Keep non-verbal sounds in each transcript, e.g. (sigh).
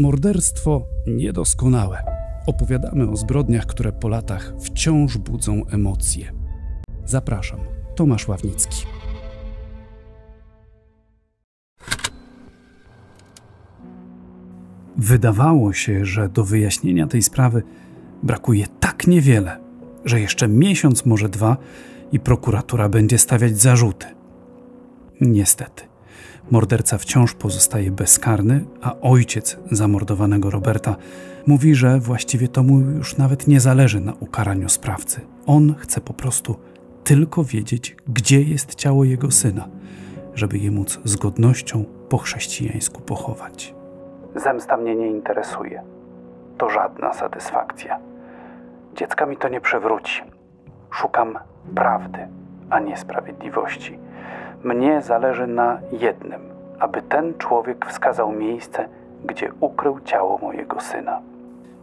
Morderstwo niedoskonałe. Opowiadamy o zbrodniach, które po latach wciąż budzą emocje. Zapraszam, Tomasz Ławnicki. Wydawało się, że do wyjaśnienia tej sprawy brakuje tak niewiele, że jeszcze miesiąc, może dwa, i prokuratura będzie stawiać zarzuty. Niestety, morderca wciąż pozostaje bezkarny, a ojciec zamordowanego Roberta mówi, że właściwie to mu już nawet nie zależy na ukaraniu sprawcy. On chce po prostu tylko wiedzieć, gdzie jest ciało jego syna, żeby je móc z godnością po chrześcijańsku pochować. Zemsta mnie nie interesuje. To żadna satysfakcja. Dziecka mi to nie przewróci. Szukam prawdy, a nie sprawiedliwości. Mnie zależy na jednym, aby ten człowiek wskazał miejsce, gdzie ukrył ciało mojego syna.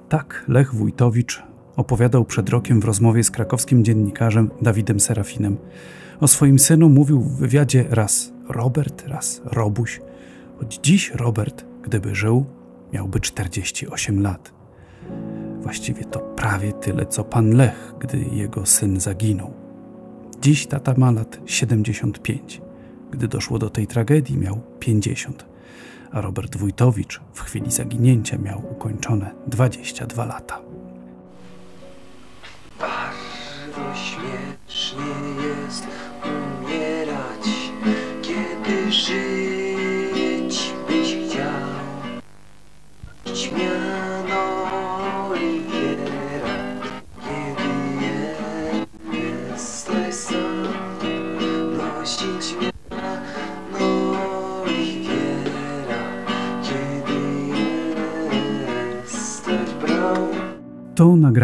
Tak Lech Wójtowicz opowiadał przed rokiem w rozmowie z krakowskim dziennikarzem Dawidem Serafinem. O swoim synu mówił w wywiadzie raz Robert, raz Robuś. Choć dziś Robert, gdyby żył, miałby 48 lat. Właściwie to prawie tyle, co pan Lech, gdy jego syn zaginął. Dziś tata ma lat 75. Gdy doszło do tej tragedii, miał 50, a Robert Wójtowicz w chwili zaginięcia miał ukończone 22 lata. Bardzo śmiesznie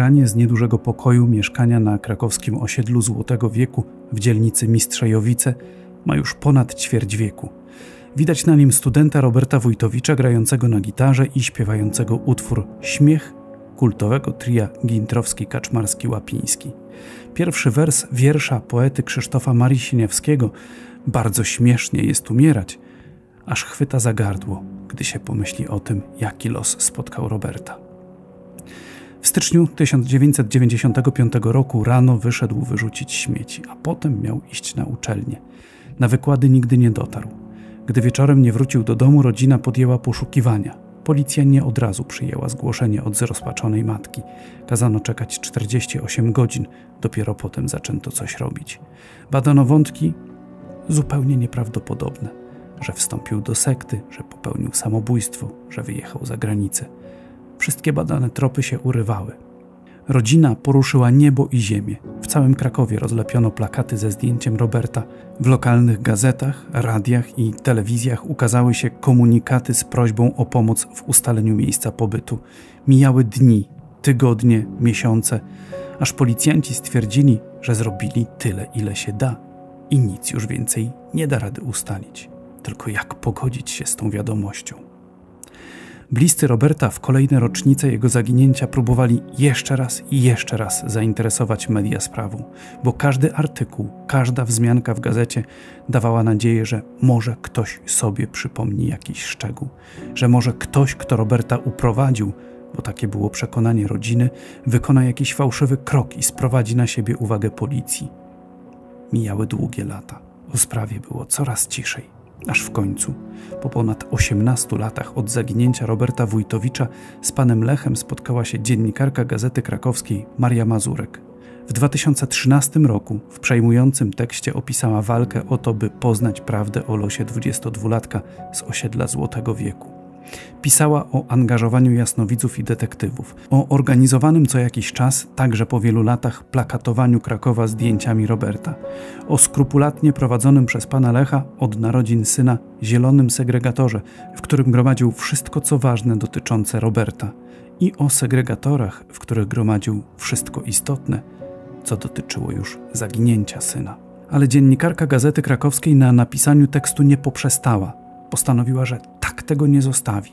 nagranie z niedużego pokoju mieszkania na krakowskim osiedlu Złotego Wieku w dzielnicy Mistrzejowice ma już ponad ćwierć wieku. Widać na nim studenta Roberta Wójtowicza grającego na gitarze i śpiewającego utwór Śmiech kultowego tria Gintrowski-Kaczmarski-Łapiński. Pierwszy wers wiersza poety Krzysztofa Marii Sieniawskiego bardzo śmiesznie jest umierać, aż chwyta za gardło, gdy się pomyśli o tym, jaki los spotkał Roberta. W styczniu 1995 roku rano wyszedł wyrzucić śmieci, a potem miał iść na uczelnię. Na wykłady nigdy nie dotarł. Gdy wieczorem nie wrócił do domu, rodzina podjęła poszukiwania. Policja nie od razu przyjęła zgłoszenie od zrozpaczonej matki. Kazano czekać 48 godzin, dopiero potem zaczęto coś robić. Badano wątki zupełnie nieprawdopodobne, że wstąpił do sekty, że popełnił samobójstwo, że wyjechał za granicę. Wszystkie badane tropy się urywały. Rodzina poruszyła niebo i ziemię. W całym Krakowie rozlepiono plakaty ze zdjęciem Roberta. W lokalnych gazetach, radiach i telewizjach ukazały się komunikaty z prośbą o pomoc w ustaleniu miejsca pobytu. Mijały dni, tygodnie, miesiące, aż policjanci stwierdzili, że zrobili tyle, ile się da i nic już więcej nie da rady ustalić. Tylko jak pogodzić się z tą wiadomością? Bliscy Roberta w kolejne rocznice jego zaginięcia próbowali jeszcze raz i jeszcze raz zainteresować media sprawą, bo każdy artykuł, każda wzmianka w gazecie dawała nadzieję, że może ktoś sobie przypomni jakiś szczegół, że może ktoś, kto Roberta uprowadził, bo takie było przekonanie rodziny, wykona jakiś fałszywy krok i sprowadzi na siebie uwagę policji. Mijały długie lata. O sprawie było coraz ciszej. Aż w końcu, po ponad 18 latach od zaginięcia Roberta Wójtowicza, z panem Lechem spotkała się dziennikarka Gazety Krakowskiej Maria Mazurek. W 2013 roku w przejmującym tekście opisała walkę o to, by poznać prawdę o losie 22-latka z osiedla Złotego Wieku. Pisała o angażowaniu jasnowidzów i detektywów, o organizowanym co jakiś czas, także po wielu latach, plakatowaniu Krakowa zdjęciami Roberta, o skrupulatnie prowadzonym przez pana Lecha od narodzin syna zielonym segregatorze, w którym gromadził wszystko co ważne dotyczące Roberta, i o segregatorach, w których gromadził wszystko istotne, co dotyczyło już zaginięcia syna. Ale dziennikarka Gazety Krakowskiej na napisaniu tekstu nie poprzestała. Postanowiła, że tak tego nie zostawi.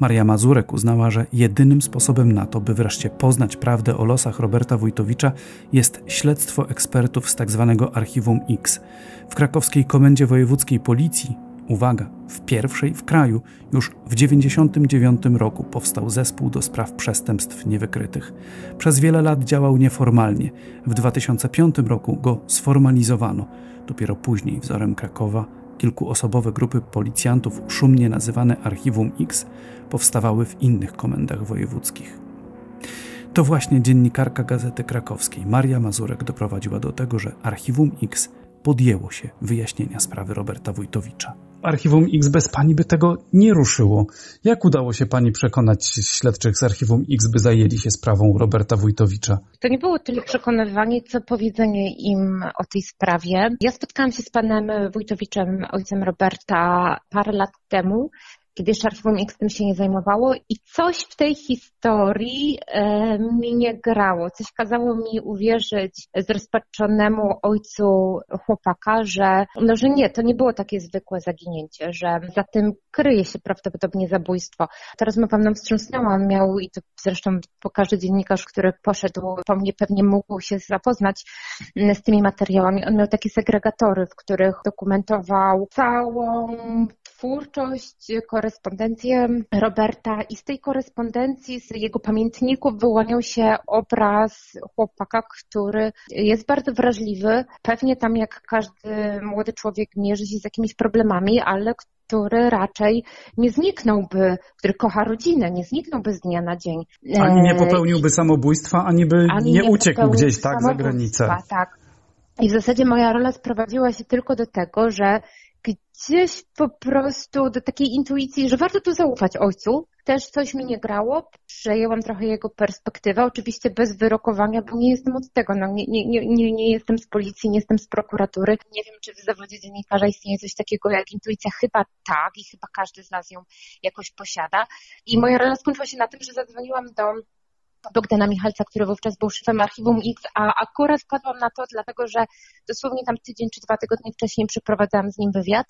Maria Mazurek uznała, że jedynym sposobem na to, by wreszcie poznać prawdę o losach Roberta Wójtowicza, jest śledztwo ekspertów z tzw. Archiwum X. W krakowskiej Komendzie Wojewódzkiej Policji Uwaga, w pierwszej w kraju już w 1999 roku powstał zespół do spraw przestępstw niewykrytych. Przez wiele lat działał nieformalnie. W 2005 roku go sformalizowano. Dopiero później, wzorem Krakowa, kilkuosobowe grupy policjantów, szumnie nazywane Archiwum X, powstawały w innych komendach wojewódzkich. To właśnie dziennikarka Gazety Krakowskiej Maria Mazurek doprowadziła do tego, że Archiwum X podjęło się wyjaśnienia sprawy Roberta Wójtowicza. Archiwum X bez pani by tego nie ruszyło. Jak udało się pani przekonać śledczych z Archiwum X, by zajęli się sprawą Roberta Wójtowicza? To nie było tyle przekonywanie, co powiedzenie im o tej sprawie. Ja spotkałam się z panem Wójtowiczem, ojcem Roberta, parę lat temu kiedy X tym się nie zajmowało i coś w tej historii e, mi nie grało. Coś kazało mi uwierzyć zrozpaczonemu ojcu chłopaka, że, no, że nie, to nie było takie zwykłe zaginięcie, że za tym kryje się prawdopodobnie zabójstwo. Ta rozmowa mną wstrząsnęła, miał, i to zresztą po każdy dziennikarz, który poszedł po mnie pewnie mógł się zapoznać z tymi materiałami. On miał takie segregatory, w których dokumentował całą twórczość, korespondencję Roberta i z tej korespondencji, z jego pamiętników wyłaniał się obraz chłopaka, który jest bardzo wrażliwy. Pewnie tam jak każdy młody człowiek mierzy się z jakimiś problemami, ale który raczej nie zniknąłby, który kocha rodzinę, nie zniknąłby z dnia na dzień. Ani nie popełniłby samobójstwa, ani by ani nie, nie uciekł gdzieś tak za granicę. Tak. I w zasadzie moja rola sprowadziła się tylko do tego, że gdzieś po prostu do takiej intuicji, że warto tu zaufać ojcu. Też coś mi nie grało, przejęłam trochę jego perspektywę, oczywiście bez wyrokowania, bo nie jestem od tego, no, nie, nie, nie, nie jestem z policji, nie jestem z prokuratury. Nie wiem, czy w zawodzie dziennikarza istnieje coś takiego jak intuicja, chyba tak i chyba każdy z nas ją jakoś posiada. I moja rola skończyła się na tym, że zadzwoniłam do Bogdana Michalca, który wówczas był szefem Archiwum X, a akurat wpadłam na to, dlatego że dosłownie tam tydzień czy dwa tygodnie wcześniej przeprowadzałam z nim wywiad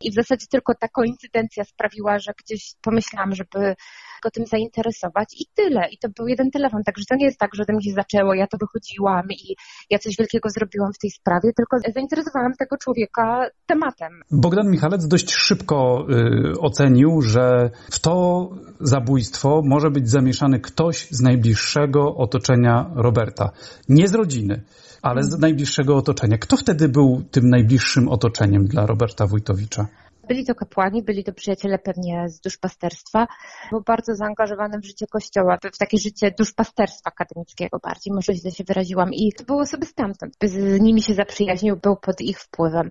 i w zasadzie tylko ta koincydencja sprawiła, że gdzieś pomyślałam, żeby go tym zainteresować i tyle. I to był jeden telefon, także to nie jest tak, że to mi się zaczęło, ja to wychodziłam i ja coś wielkiego zrobiłam w tej sprawie, tylko zainteresowałam tego człowieka tematem. Bogdan Michalec dość szybko y, ocenił, że w to zabójstwo może być zamieszany ktoś z najbliższego otoczenia Roberta. Nie z rodziny, ale z najbliższego otoczenia. Kto wtedy był tym najbliższym otoczeniem dla Roberta Wójtowicza? Byli to kapłani, byli to przyjaciele pewnie z duszpasterstwa. Był bardzo zaangażowany w życie kościoła, w takie życie duszpasterstwa akademickiego bardziej, może źle się wyraziłam. I to były osoby stamtąd. Z nimi się zaprzyjaźnił, był pod ich wpływem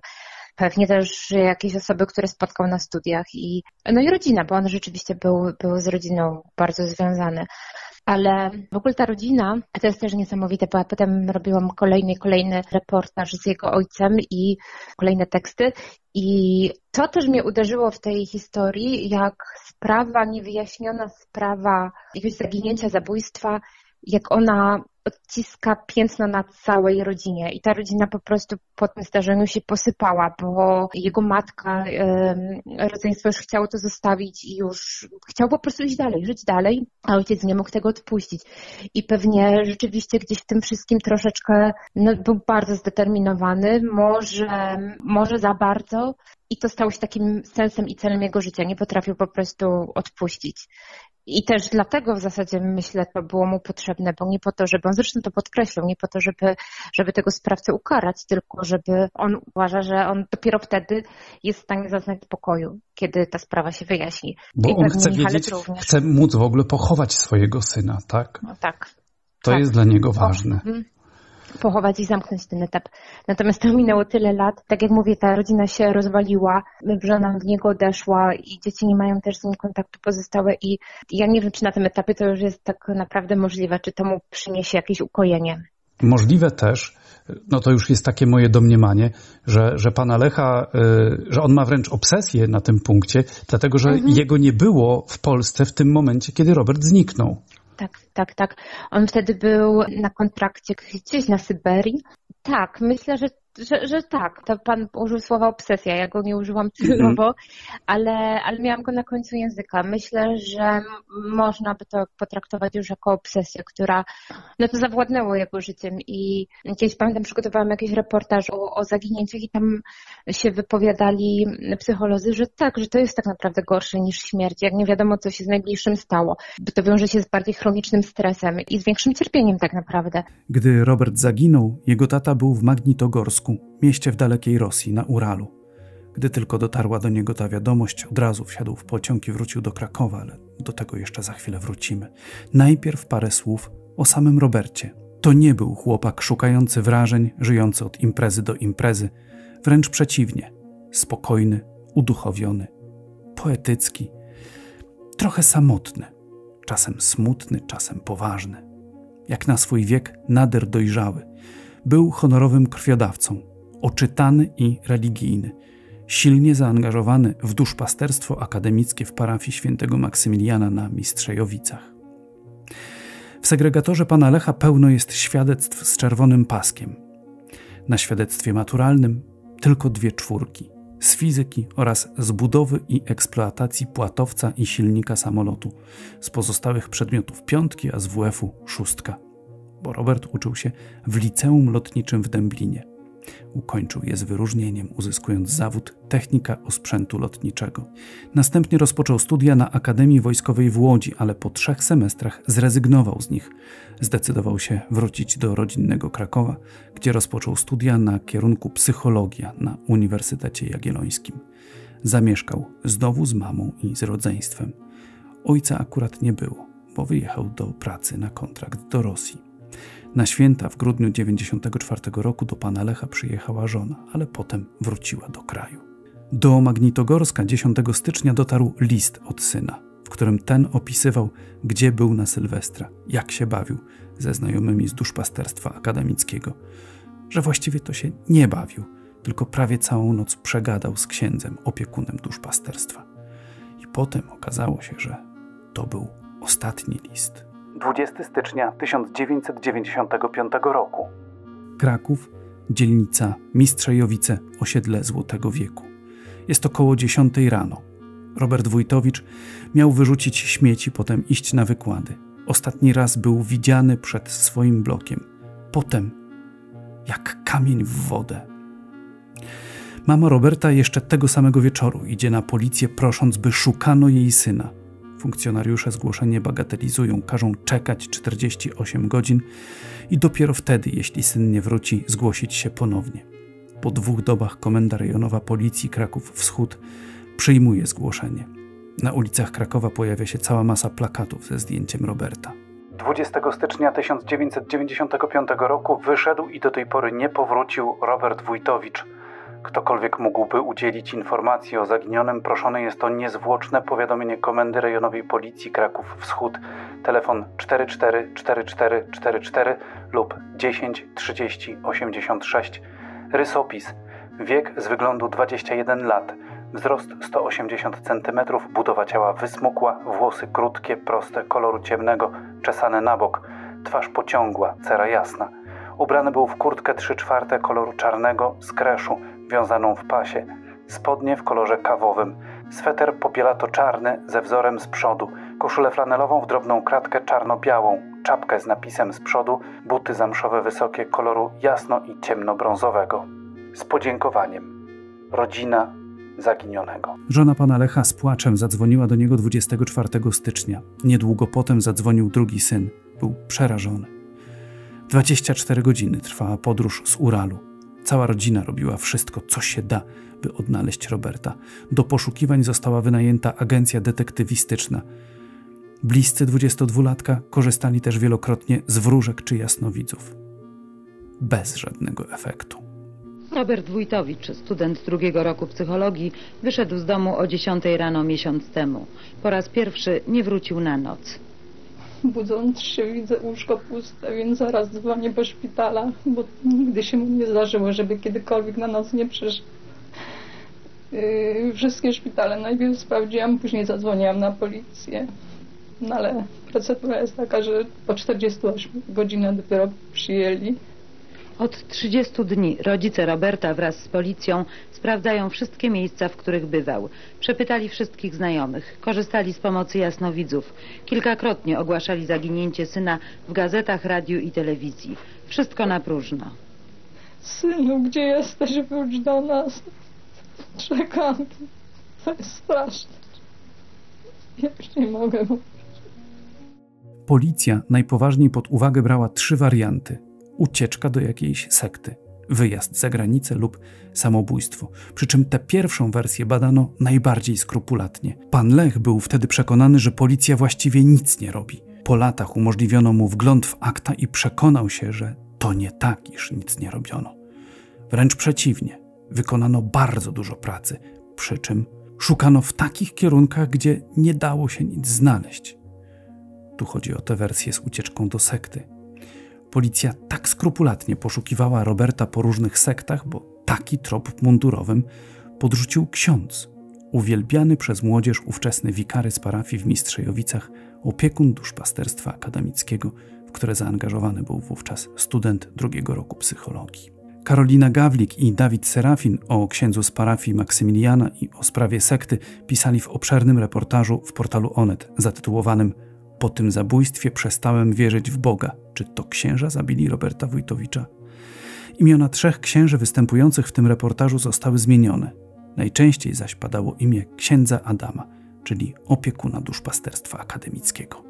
pewnie też jakieś osoby, które spotkał na studiach i no i rodzina, bo on rzeczywiście był, był z rodziną bardzo związany. Ale w ogóle ta rodzina, to jest też niesamowite, bo ja potem robiłam kolejny, kolejny reportaż z jego ojcem i kolejne teksty. I to też mnie uderzyło w tej historii, jak sprawa, niewyjaśniona sprawa jakiegoś zaginięcia, zabójstwa, jak ona odciska piętno na całej rodzinie i ta rodzina po prostu po tym zdarzeniu się posypała, bo jego matka, rodzeństwo już chciało to zostawić i już chciał po prostu iść dalej, żyć dalej, a ojciec nie mógł tego odpuścić. I pewnie rzeczywiście gdzieś w tym wszystkim troszeczkę no, był bardzo zdeterminowany, może, może za bardzo, i to stało się takim sensem i celem jego życia. Nie potrafił po prostu odpuścić. I też dlatego w zasadzie myślę, to było mu potrzebne, bo nie po to, żeby on zresztą to podkreślił, nie po to, żeby, żeby tego sprawcę ukarać, tylko żeby on uważa, że on dopiero wtedy jest w stanie zaznać spokoju, kiedy ta sprawa się wyjaśni. Bo I on chce wiedzieć, również. chce móc w ogóle pochować swojego syna, tak? No tak. To tak. jest dla niego ważne. Mhm pochować i zamknąć ten etap. Natomiast to minęło tyle lat. Tak jak mówię, ta rodzina się rozwaliła, żona w niego odeszła i dzieci nie mają też z nim kontaktu pozostałe i ja nie wiem, czy na tym etapie to już jest tak naprawdę możliwe, czy to mu przyniesie jakieś ukojenie. Możliwe też, no to już jest takie moje domniemanie, że, że pana Lecha, y, że on ma wręcz obsesję na tym punkcie, dlatego że mhm. jego nie było w Polsce w tym momencie, kiedy Robert zniknął tak, tak, tak. On wtedy był na kontrakcie gdzieś na Syberii. Tak, myślę, że że, że tak, to pan użył słowa obsesja, ja go nie użyłam celowo, ale, ale miałam go na końcu języka. Myślę, że można by to potraktować już jako obsesję, która no to zawładnęło jego życiem i kiedyś pamiętam, przygotowałam jakiś reportaż o, o zaginięciach i tam się wypowiadali psycholodzy, że tak, że to jest tak naprawdę gorsze niż śmierć, jak nie wiadomo, co się z najbliższym stało, bo to wiąże się z bardziej chronicznym stresem i z większym cierpieniem tak naprawdę. Gdy Robert zaginął, jego tata był w Magnitogorsku, mieście w dalekiej Rosji, na Uralu. Gdy tylko dotarła do niego ta wiadomość, od razu wsiadł w pociąg i wrócił do Krakowa, ale do tego jeszcze za chwilę wrócimy. Najpierw parę słów o samym Robercie. To nie był chłopak szukający wrażeń, żyjący od imprezy do imprezy. Wręcz przeciwnie. Spokojny, uduchowiony, poetycki, trochę samotny, czasem smutny, czasem poważny. Jak na swój wiek nader dojrzały. Był honorowym krwiodawcą, oczytany i religijny, silnie zaangażowany w duszpasterstwo akademickie w parafii świętego Maksymiliana na Mistrzejowicach. W segregatorze pana Lecha pełno jest świadectw z czerwonym paskiem. Na świadectwie maturalnym tylko dwie czwórki z fizyki oraz z budowy i eksploatacji płatowca i silnika samolotu, z pozostałych przedmiotów piątki, a z WF-u szóstka, bo Robert uczył się w liceum lotniczym w Dęblinie. Ukończył je z wyróżnieniem, uzyskując zawód technika osprzętu lotniczego. Następnie rozpoczął studia na Akademii Wojskowej w Łodzi, ale po trzech semestrach zrezygnował z nich. Zdecydował się wrócić do rodzinnego Krakowa, gdzie rozpoczął studia na kierunku psychologia na Uniwersytecie Jagiellońskim. Zamieszkał znowu z mamą i z rodzeństwem. Ojca akurat nie było, bo wyjechał do pracy na kontrakt do Rosji. Na święta w grudniu 1994 roku do pana Lecha przyjechała żona, ale potem wróciła do kraju. Do Magnitogorska 10 stycznia dotarł list od syna, w którym ten opisywał, gdzie był na Sylwestra, jak się bawił ze znajomymi z duszpasterstwa akademickiego, że właściwie to się nie bawił, tylko prawie całą noc przegadał z księdzem, opiekunem duszpasterstwa. I potem okazało się, że to był ostatni list. 20 stycznia 1995 roku. Kraków, dzielnica Mistrzejowice, osiedle Złotego Wieku. Jest około 10 rano. Robert Wójtowicz miał wyrzucić śmieci, potem iść na wykłady. Ostatni raz był widziany przed swoim blokiem. Potem, jak kamień w wodę. Mama Roberta jeszcze tego samego wieczoru idzie na policję, prosząc, by szukano jej syna. Funkcjonariusze zgłoszenie bagatelizują, każą czekać 48 godzin i dopiero wtedy, jeśli syn nie wróci, zgłosić się ponownie. Po dwóch dobach komenda rejonowa policji Kraków Wschód przyjmuje zgłoszenie. Na ulicach Krakowa pojawia się cała masa plakatów ze zdjęciem Roberta. 20 stycznia 1995 roku wyszedł i do tej pory nie powrócił Robert Wójtowicz. Ktokolwiek mógłby udzielić informacji o zaginionym, proszone jest o niezwłoczne powiadomienie Komendy Rejonowej Policji Kraków Wschód, telefon 444444 lub 10 30 86. Rysopis. Wiek z wyglądu 21 lat. Wzrost 180 cm, budowa ciała wysmukła, włosy krótkie, proste, koloru ciemnego, czesane na bok, twarz pociągła, cera jasna. Ubrany był w kurtkę 3 czwarte koloru czarnego z kreszu, wiązaną w pasie, spodnie w kolorze kawowym, sweter popielato-czarny ze wzorem z przodu, koszulę flanelową w drobną kratkę czarno-białą, czapkę z napisem z przodu, buty zamszowe wysokie koloru jasno i ciemnobrązowego. Z podziękowaniem. Rodzina zaginionego. Żona pana Lecha z płaczem zadzwoniła do niego 24 stycznia. Niedługo potem zadzwonił drugi syn. Był przerażony. 24 godziny trwała podróż z Uralu. Cała rodzina robiła wszystko, co się da, by odnaleźć Roberta. Do poszukiwań została wynajęta agencja detektywistyczna. Bliscy 22-latka korzystali też wielokrotnie z wróżek czy jasnowidzów. Bez żadnego efektu. Robert Wójtowicz, student drugiego roku psychologii, wyszedł z domu o 10 rano miesiąc temu. Po raz pierwszy nie wrócił na noc. Budząc się widzę łóżko puste, więc zaraz dzwonię po szpitala, bo nigdy się mu nie zdarzyło, żeby kiedykolwiek na noc nie przyszedł. Yy, wszystkie szpitale najpierw sprawdziłam, później zadzwoniłam na policję. No ale procedura jest taka, że po 48 godzinach dopiero przyjęli. Od 30 dni rodzice Roberta wraz z policją sprawdzają wszystkie miejsca, w których bywał. Przepytali wszystkich znajomych, korzystali z pomocy jasnowidzów. Kilkakrotnie ogłaszali zaginięcie syna w gazetach, radiu i telewizji. Wszystko na próżno. Synu, gdzie jesteś? Wróć do nas. Czekam. To jest straszne. Ja już nie mogę. Policja najpoważniej pod uwagę brała trzy warianty: ucieczka do jakiejś sekty, wyjazd za granicę lub samobójstwo. Przy czym tę pierwszą wersję badano najbardziej skrupulatnie. Pan Lech był wtedy przekonany, że policja właściwie nic nie robi. Po latach umożliwiono mu wgląd w akta i przekonał się, że to nie tak, iż nic nie robiono. Wręcz przeciwnie, wykonano bardzo dużo pracy, przy czym szukano w takich kierunkach, gdzie nie dało się nic znaleźć. Tu chodzi o tę wersję z ucieczką do sekty. Policja tak skrupulatnie poszukiwała Roberta po różnych sektach, bo taki trop mundurowym podrzucił ksiądz, uwielbiany przez młodzież ówczesny wikary z parafii w Mistrzejowicach, opiekun duszpasterstwa akademickiego, w które zaangażowany był wówczas student drugiego roku psychologii. Karolina Gawlik i Dawid Serafin o księdzu z parafii Maksymiliana i o sprawie sekty pisali w obszernym reportażu w portalu Onet zatytułowanym Po tym zabójstwie przestałem wierzyć w Boga. Czy to księża zabili Roberta Wójtowicza? Imiona trzech księży występujących w tym reportażu zostały zmienione. Najczęściej zaś padało imię księdza Adama, czyli opiekuna duszpasterstwa akademickiego.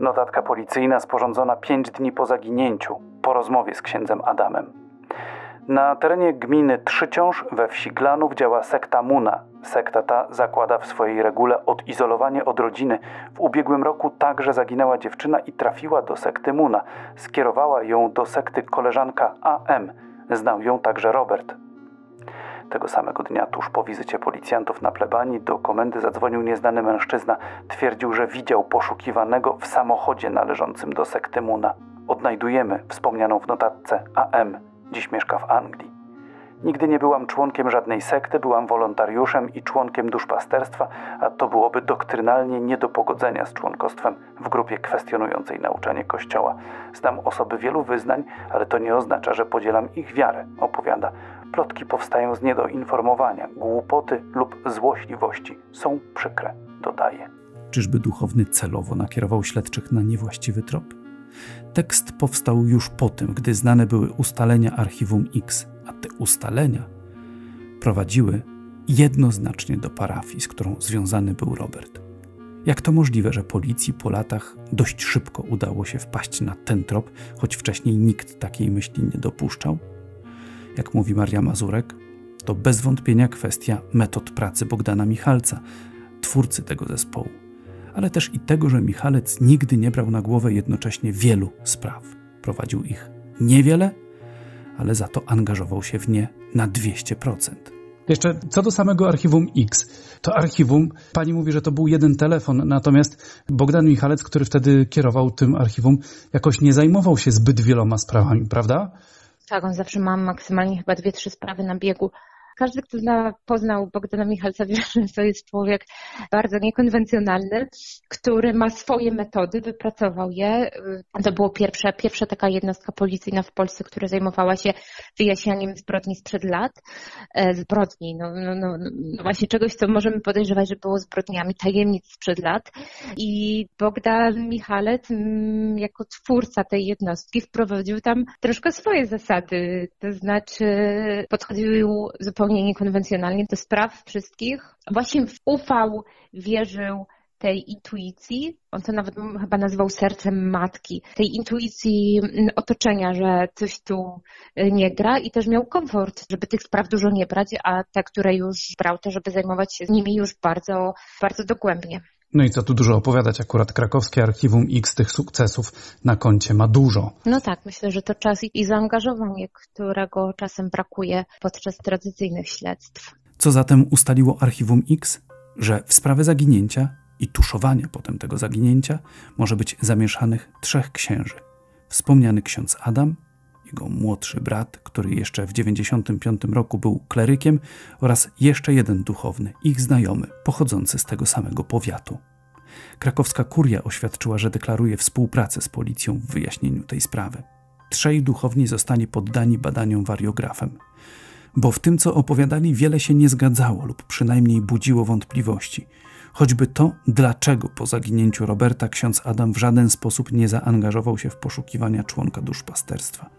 Notatka policyjna sporządzona pięć dni po zaginięciu, po rozmowie z księdzem Adamem. Na terenie gminy Trzyciąż we wsi Glanów działa sekta Muna. Sekta ta zakłada w swojej regule odizolowanie od rodziny. W ubiegłym roku także zaginęła dziewczyna i trafiła do sekty Muna. Skierowała ją do sekty koleżanka AM. Znał ją także Robert. Tego samego dnia, tuż po wizycie policjantów na plebanii, do komendy zadzwonił nieznany mężczyzna. Twierdził, że widział poszukiwanego w samochodzie należącym do sekty Muna. Odnajdujemy wspomnianą w notatce AM. Dziś mieszka w Anglii. Nigdy nie byłam członkiem żadnej sekty, byłam wolontariuszem i członkiem duszpasterstwa, a to byłoby doktrynalnie nie do pogodzenia z członkostwem w grupie kwestionującej nauczanie Kościoła. Znam osoby wielu wyznań, ale to nie oznacza, że podzielam ich wiarę, opowiada. Plotki powstają z niedoinformowania, głupoty lub złośliwości. Są przykre, dodaje. Czyżby duchowny celowo nakierował śledczych na niewłaściwy trop? Tekst powstał już po tym, gdy znane były ustalenia Archiwum X, a te ustalenia prowadziły jednoznacznie do parafii, z którą związany był Robert. Jak to możliwe, że policji po latach dość szybko udało się wpaść na ten trop, choć wcześniej nikt takiej myśli nie dopuszczał? Jak mówi Maria Mazurek, to bez wątpienia kwestia metod pracy Bogdana Michalca, twórcy tego zespołu ale też i tego, że Michalec nigdy nie brał na głowę jednocześnie wielu spraw. Prowadził ich niewiele, ale za to angażował się w nie na 200%. Jeszcze co do samego archiwum X. To archiwum, pani mówi, że to był jeden telefon, natomiast Bogdan Michalec, który wtedy kierował tym archiwum, jakoś nie zajmował się zbyt wieloma sprawami, prawda? Tak, on zawsze ma maksymalnie chyba dwie, trzy sprawy na biegu. Każdy, kto zna, poznał Bogdana Michalca, wie, (laughs) że to jest człowiek bardzo niekonwencjonalny, który ma swoje metody, wypracował je. To było pierwsza, pierwsza taka jednostka policyjna w Polsce, która zajmowała się wyjaśnianiem zbrodni sprzed lat. E, zbrodni, no, no, no, no właśnie czegoś, co możemy podejrzewać, że było zbrodniami, tajemnic sprzed lat. I Bogdan Michalec, mm, jako twórca tej jednostki, wprowadził tam troszkę swoje zasady, to znaczy podchodził zupełnie zupełnie niekonwencjonalnie do spraw wszystkich. Właśnie ufał, wierzył tej intuicji, on to nawet chyba nazywał sercem matki, tej intuicji mm, otoczenia, że coś tu y, nie gra i też miał komfort, żeby tych spraw dużo nie brać, a te, które już brał, to żeby zajmować się nimi już bardzo, bardzo dogłębnie. No i co tu dużo opowiadać, akurat krakowskie Archiwum X tych sukcesów na koncie ma dużo. No tak, myślę, że to czas i zaangażowanie, którego czasem brakuje podczas tradycyjnych śledztw. Co zatem ustaliło Archiwum X? Że w sprawę zaginięcia i tuszowania potem tego zaginięcia może być zamieszanych trzech księży. Wspomniany ksiądz Adam, jego młodszy brat, który jeszcze w 95 roku był klerykiem, oraz jeszcze jeden duchowny, ich znajomy, pochodzący z tego samego powiatu. Krakowska kuria oświadczyła, że deklaruje współpracę z policją w wyjaśnieniu tej sprawy. trzej duchowni zostali poddani badaniom wariografem. Bo w tym, co opowiadali, wiele się nie zgadzało lub przynajmniej budziło wątpliwości. Choćby to, dlaczego po zaginięciu Roberta ksiądz Adam w żaden sposób nie zaangażował się w poszukiwania członka duszpasterstwa.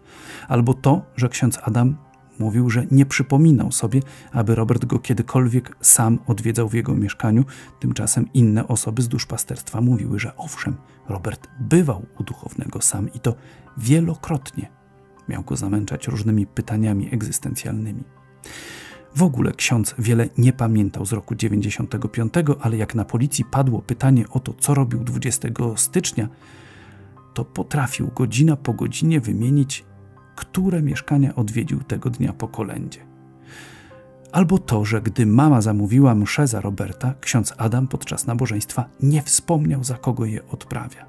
Albo to, że ksiądz Adam mówił, że nie przypominał sobie, aby Robert go kiedykolwiek sam odwiedzał w jego mieszkaniu. Tymczasem inne osoby z duszpasterstwa mówiły, że owszem, Robert bywał u duchownego sam i to wielokrotnie. Miał go zamęczać różnymi pytaniami egzystencjalnymi. W ogóle ksiądz wiele nie pamiętał z roku 95, ale jak na policji padło pytanie o to, co robił 20 stycznia, to potrafił godzina po godzinie wymienić, które mieszkania odwiedził tego dnia po kolędzie. Albo to, że gdy mama zamówiła mszę za Roberta, ksiądz Adam podczas nabożeństwa nie wspomniał, za kogo je odprawia.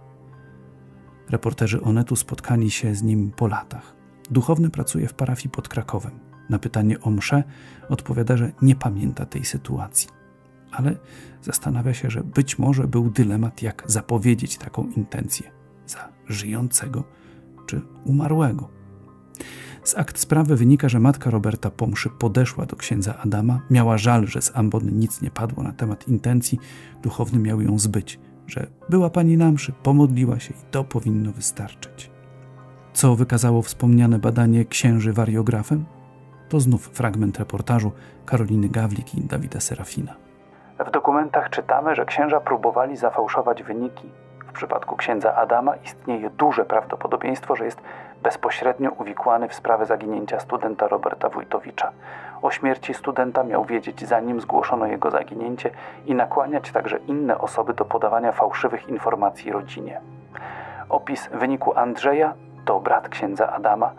Reporterzy Onetu spotkali się z nim po latach. Duchowny pracuje w parafii pod Krakowem. Na pytanie o mszę odpowiada, że nie pamięta tej sytuacji. Ale zastanawia się, że być może był dylemat, jak zapowiedzieć taką intencję za żyjącego czy umarłego. Z akt sprawy wynika, że matka Roberta po mszy podeszła do księdza Adama, miała żal, że z ambony nic nie padło na temat intencji, duchowny miał ją zbyć, że była pani na mszy, pomodliła się i to powinno wystarczyć. Co wykazało wspomniane badanie księży wariografem? To znów fragment reportażu Karoliny Gawlik i Dawida Serafina. W dokumentach czytamy, że księża próbowali zafałszować wyniki. W przypadku księdza Adama istnieje duże prawdopodobieństwo, że jest bezpośrednio uwikłany w sprawę zaginięcia studenta Roberta Wójtowicza. O śmierci studenta miał wiedzieć zanim zgłoszono jego zaginięcie i nakłaniać także inne osoby do podawania fałszywych informacji rodzinie. Opis wyniku Andrzeja to brat księdza Adama,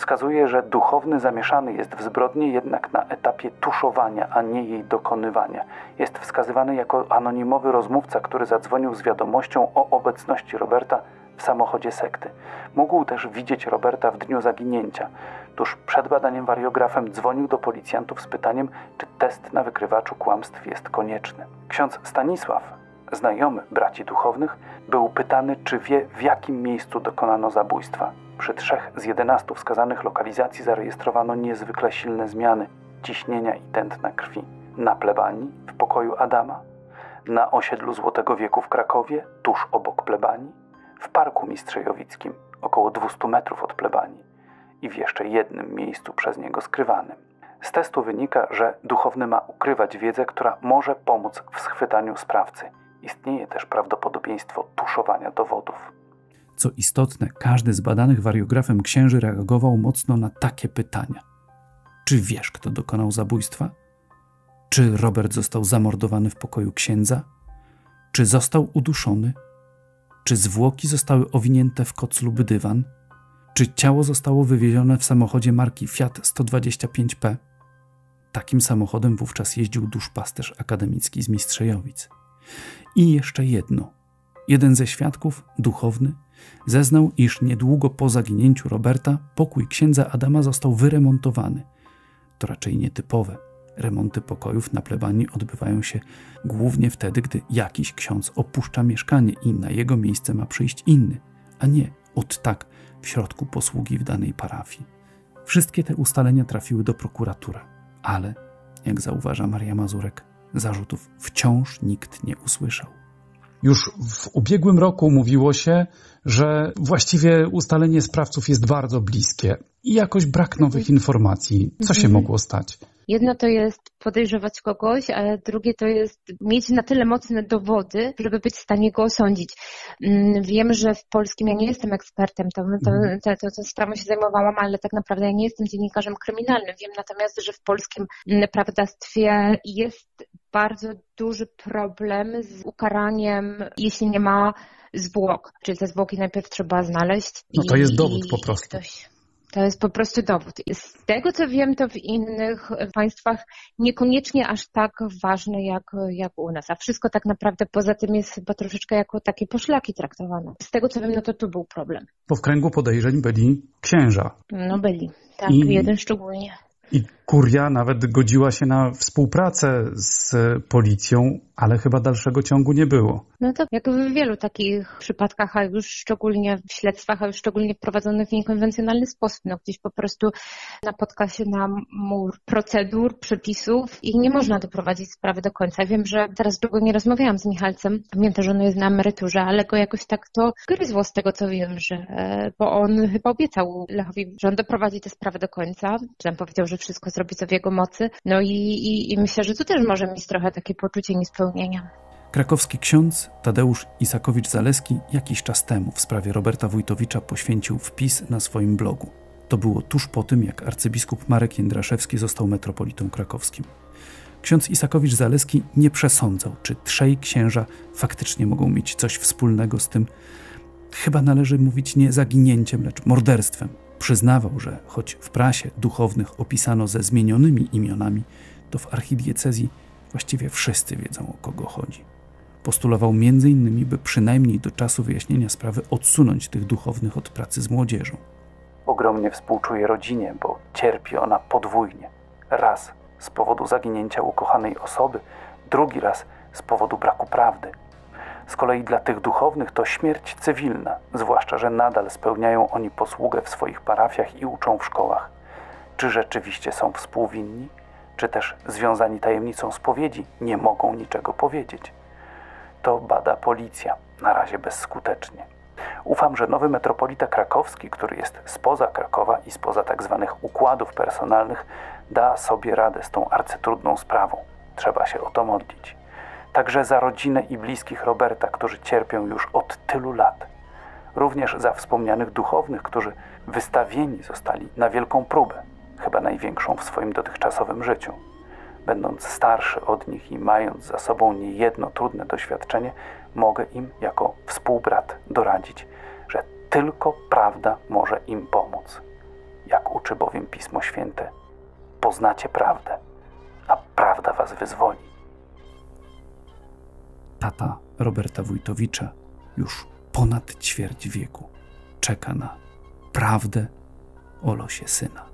wskazuje, że duchowny zamieszany jest w zbrodni jednak na etapie tuszowania, a nie jej dokonywania. Jest wskazywany jako anonimowy rozmówca, który zadzwonił z wiadomością o obecności Roberta w samochodzie sekty. Mógł też widzieć Roberta w dniu zaginięcia. Tuż przed badaniem wariografem dzwonił do policjantów z pytaniem, czy test na wykrywaczu kłamstw jest konieczny. Ksiądz Stanisław, znajomy braci duchownych, był pytany, czy wie, w jakim miejscu dokonano zabójstwa. Przy trzech z jedenastu wskazanych lokalizacji zarejestrowano niezwykle silne zmiany ciśnienia i tętna krwi. Na plebanii, w pokoju Adama, na osiedlu Złotego Wieku w Krakowie, tuż obok plebanii, w Parku Mistrzejowickim, około 200 metrów od plebanii i w jeszcze jednym miejscu przez niego skrywanym. Z testu wynika, że duchowny ma ukrywać wiedzę, która może pomóc w schwytaniu sprawcy. Istnieje też prawdopodobieństwo tuszowania dowodów. Co istotne, każdy z badanych wariografem księży reagował mocno na takie pytania. Czy wiesz, kto dokonał zabójstwa? Czy Robert został zamordowany w pokoju księdza? Czy został uduszony? Czy zwłoki zostały owinięte w koc lub dywan? Czy ciało zostało wywiezione w samochodzie marki Fiat 125P? Takim samochodem wówczas jeździł duszpasterz akademicki z Mistrzejowic. I jeszcze jedno. Jeden ze świadków, duchowny, zeznał, iż niedługo po zaginięciu Roberta pokój księdza Adama został wyremontowany. To raczej nietypowe. Remonty pokojów na plebanii odbywają się głównie wtedy, gdy jakiś ksiądz opuszcza mieszkanie i na jego miejsce ma przyjść inny, a nie od tak w środku posługi w danej parafii. Wszystkie te ustalenia trafiły do prokuratury, ale, jak zauważa Maria Mazurek, zarzutów wciąż nikt nie usłyszał. Już w ubiegłym roku mówiło się, że właściwie ustalenie sprawców jest bardzo bliskie i jakoś brak nowych informacji. Co się mogło stać? Jedno to jest podejrzewać kogoś, a drugie to jest mieć na tyle mocne dowody, żeby być w stanie go osądzić. Mm, wiem, że w polskim, ja nie jestem ekspertem, to, to, to, to, to sprawą się zajmowałam, ale tak naprawdę ja nie jestem dziennikarzem kryminalnym. Wiem natomiast, że w polskim mm, prawodawstwie jest bardzo duży problem z ukaraniem, jeśli nie ma zwłok. Czyli te zwłoki najpierw trzeba znaleźć. No to jest dowód po prostu. Ktoś, to jest po prostu dowód. Z tego co wiem, to w innych państwach niekoniecznie aż tak ważne jak, jak u nas. A wszystko tak naprawdę poza tym jest chyba troszeczkę jako takie poszlaki traktowane. Z tego co wiem, no to tu był problem. Bo w kręgu podejrzeń byli księża. No byli, tak, I- jeden szczególnie. I kuria nawet godziła się na współpracę z policją, ale chyba dalszego ciągu nie było. No to jak w wielu takich przypadkach, a już szczególnie w śledztwach, a już szczególnie prowadzonych w niekonwencjonalny sposób, no gdzieś po prostu napotka się na mur procedur, przepisów i nie można doprowadzić sprawy do końca. Wiem, że teraz długo nie rozmawiałam z Michalcem, pamiętam, że on jest na emeryturze, ale go jakoś tak to gryzło z tego, co wiem, że, bo on chyba obiecał Lechowi, że on doprowadzi tę sprawę do końca, tam powiedział, że wszystko zrobi co w jego mocy. No i, i, i myślę, że tu też może mieć trochę takie poczucie niespełnienia. Krakowski ksiądz Tadeusz Isakowicz-Zaleski jakiś czas temu w sprawie Roberta Wójtowicza poświęcił wpis na swoim blogu. To było tuż po tym, jak arcybiskup Marek Jędraszewski został metropolitą krakowskim. Ksiądz Isakowicz-Zaleski nie przesądzał, czy trzej księża faktycznie mogą mieć coś wspólnego z tym, chyba należy mówić nie zaginięciem, lecz morderstwem. Przyznawał, że choć w prasie duchownych opisano ze zmienionymi imionami, to w archidiecezji właściwie wszyscy wiedzą o kogo chodzi. Postulował m.in., by przynajmniej do czasu wyjaśnienia sprawy odsunąć tych duchownych od pracy z młodzieżą. Ogromnie współczuję rodzinie, bo cierpi ona podwójnie. Raz z powodu zaginięcia ukochanej osoby, drugi raz z powodu braku prawdy. Z kolei dla tych duchownych to śmierć cywilna, zwłaszcza, że nadal spełniają oni posługę w swoich parafiach i uczą w szkołach. Czy rzeczywiście są współwinni, czy też związani tajemnicą spowiedzi nie mogą niczego powiedzieć? To bada policja, na razie bezskutecznie. Ufam, że nowy metropolita krakowski, który jest spoza Krakowa i spoza tak zwanych układów personalnych, da sobie radę z tą arcytrudną sprawą. Trzeba się o to modlić. Także za rodzinę i bliskich Roberta, którzy cierpią już od tylu lat. Również za wspomnianych duchownych, którzy wystawieni zostali na wielką próbę, chyba największą w swoim dotychczasowym życiu. Będąc starszy od nich i mając za sobą niejedno trudne doświadczenie, mogę im jako współbrat doradzić, że tylko prawda może im pomóc. Jak uczy bowiem Pismo Święte, poznacie prawdę, a prawda was wyzwoli. Tata Roberta Wójtowicza już ponad ćwierć wieku czeka na prawdę o losie syna.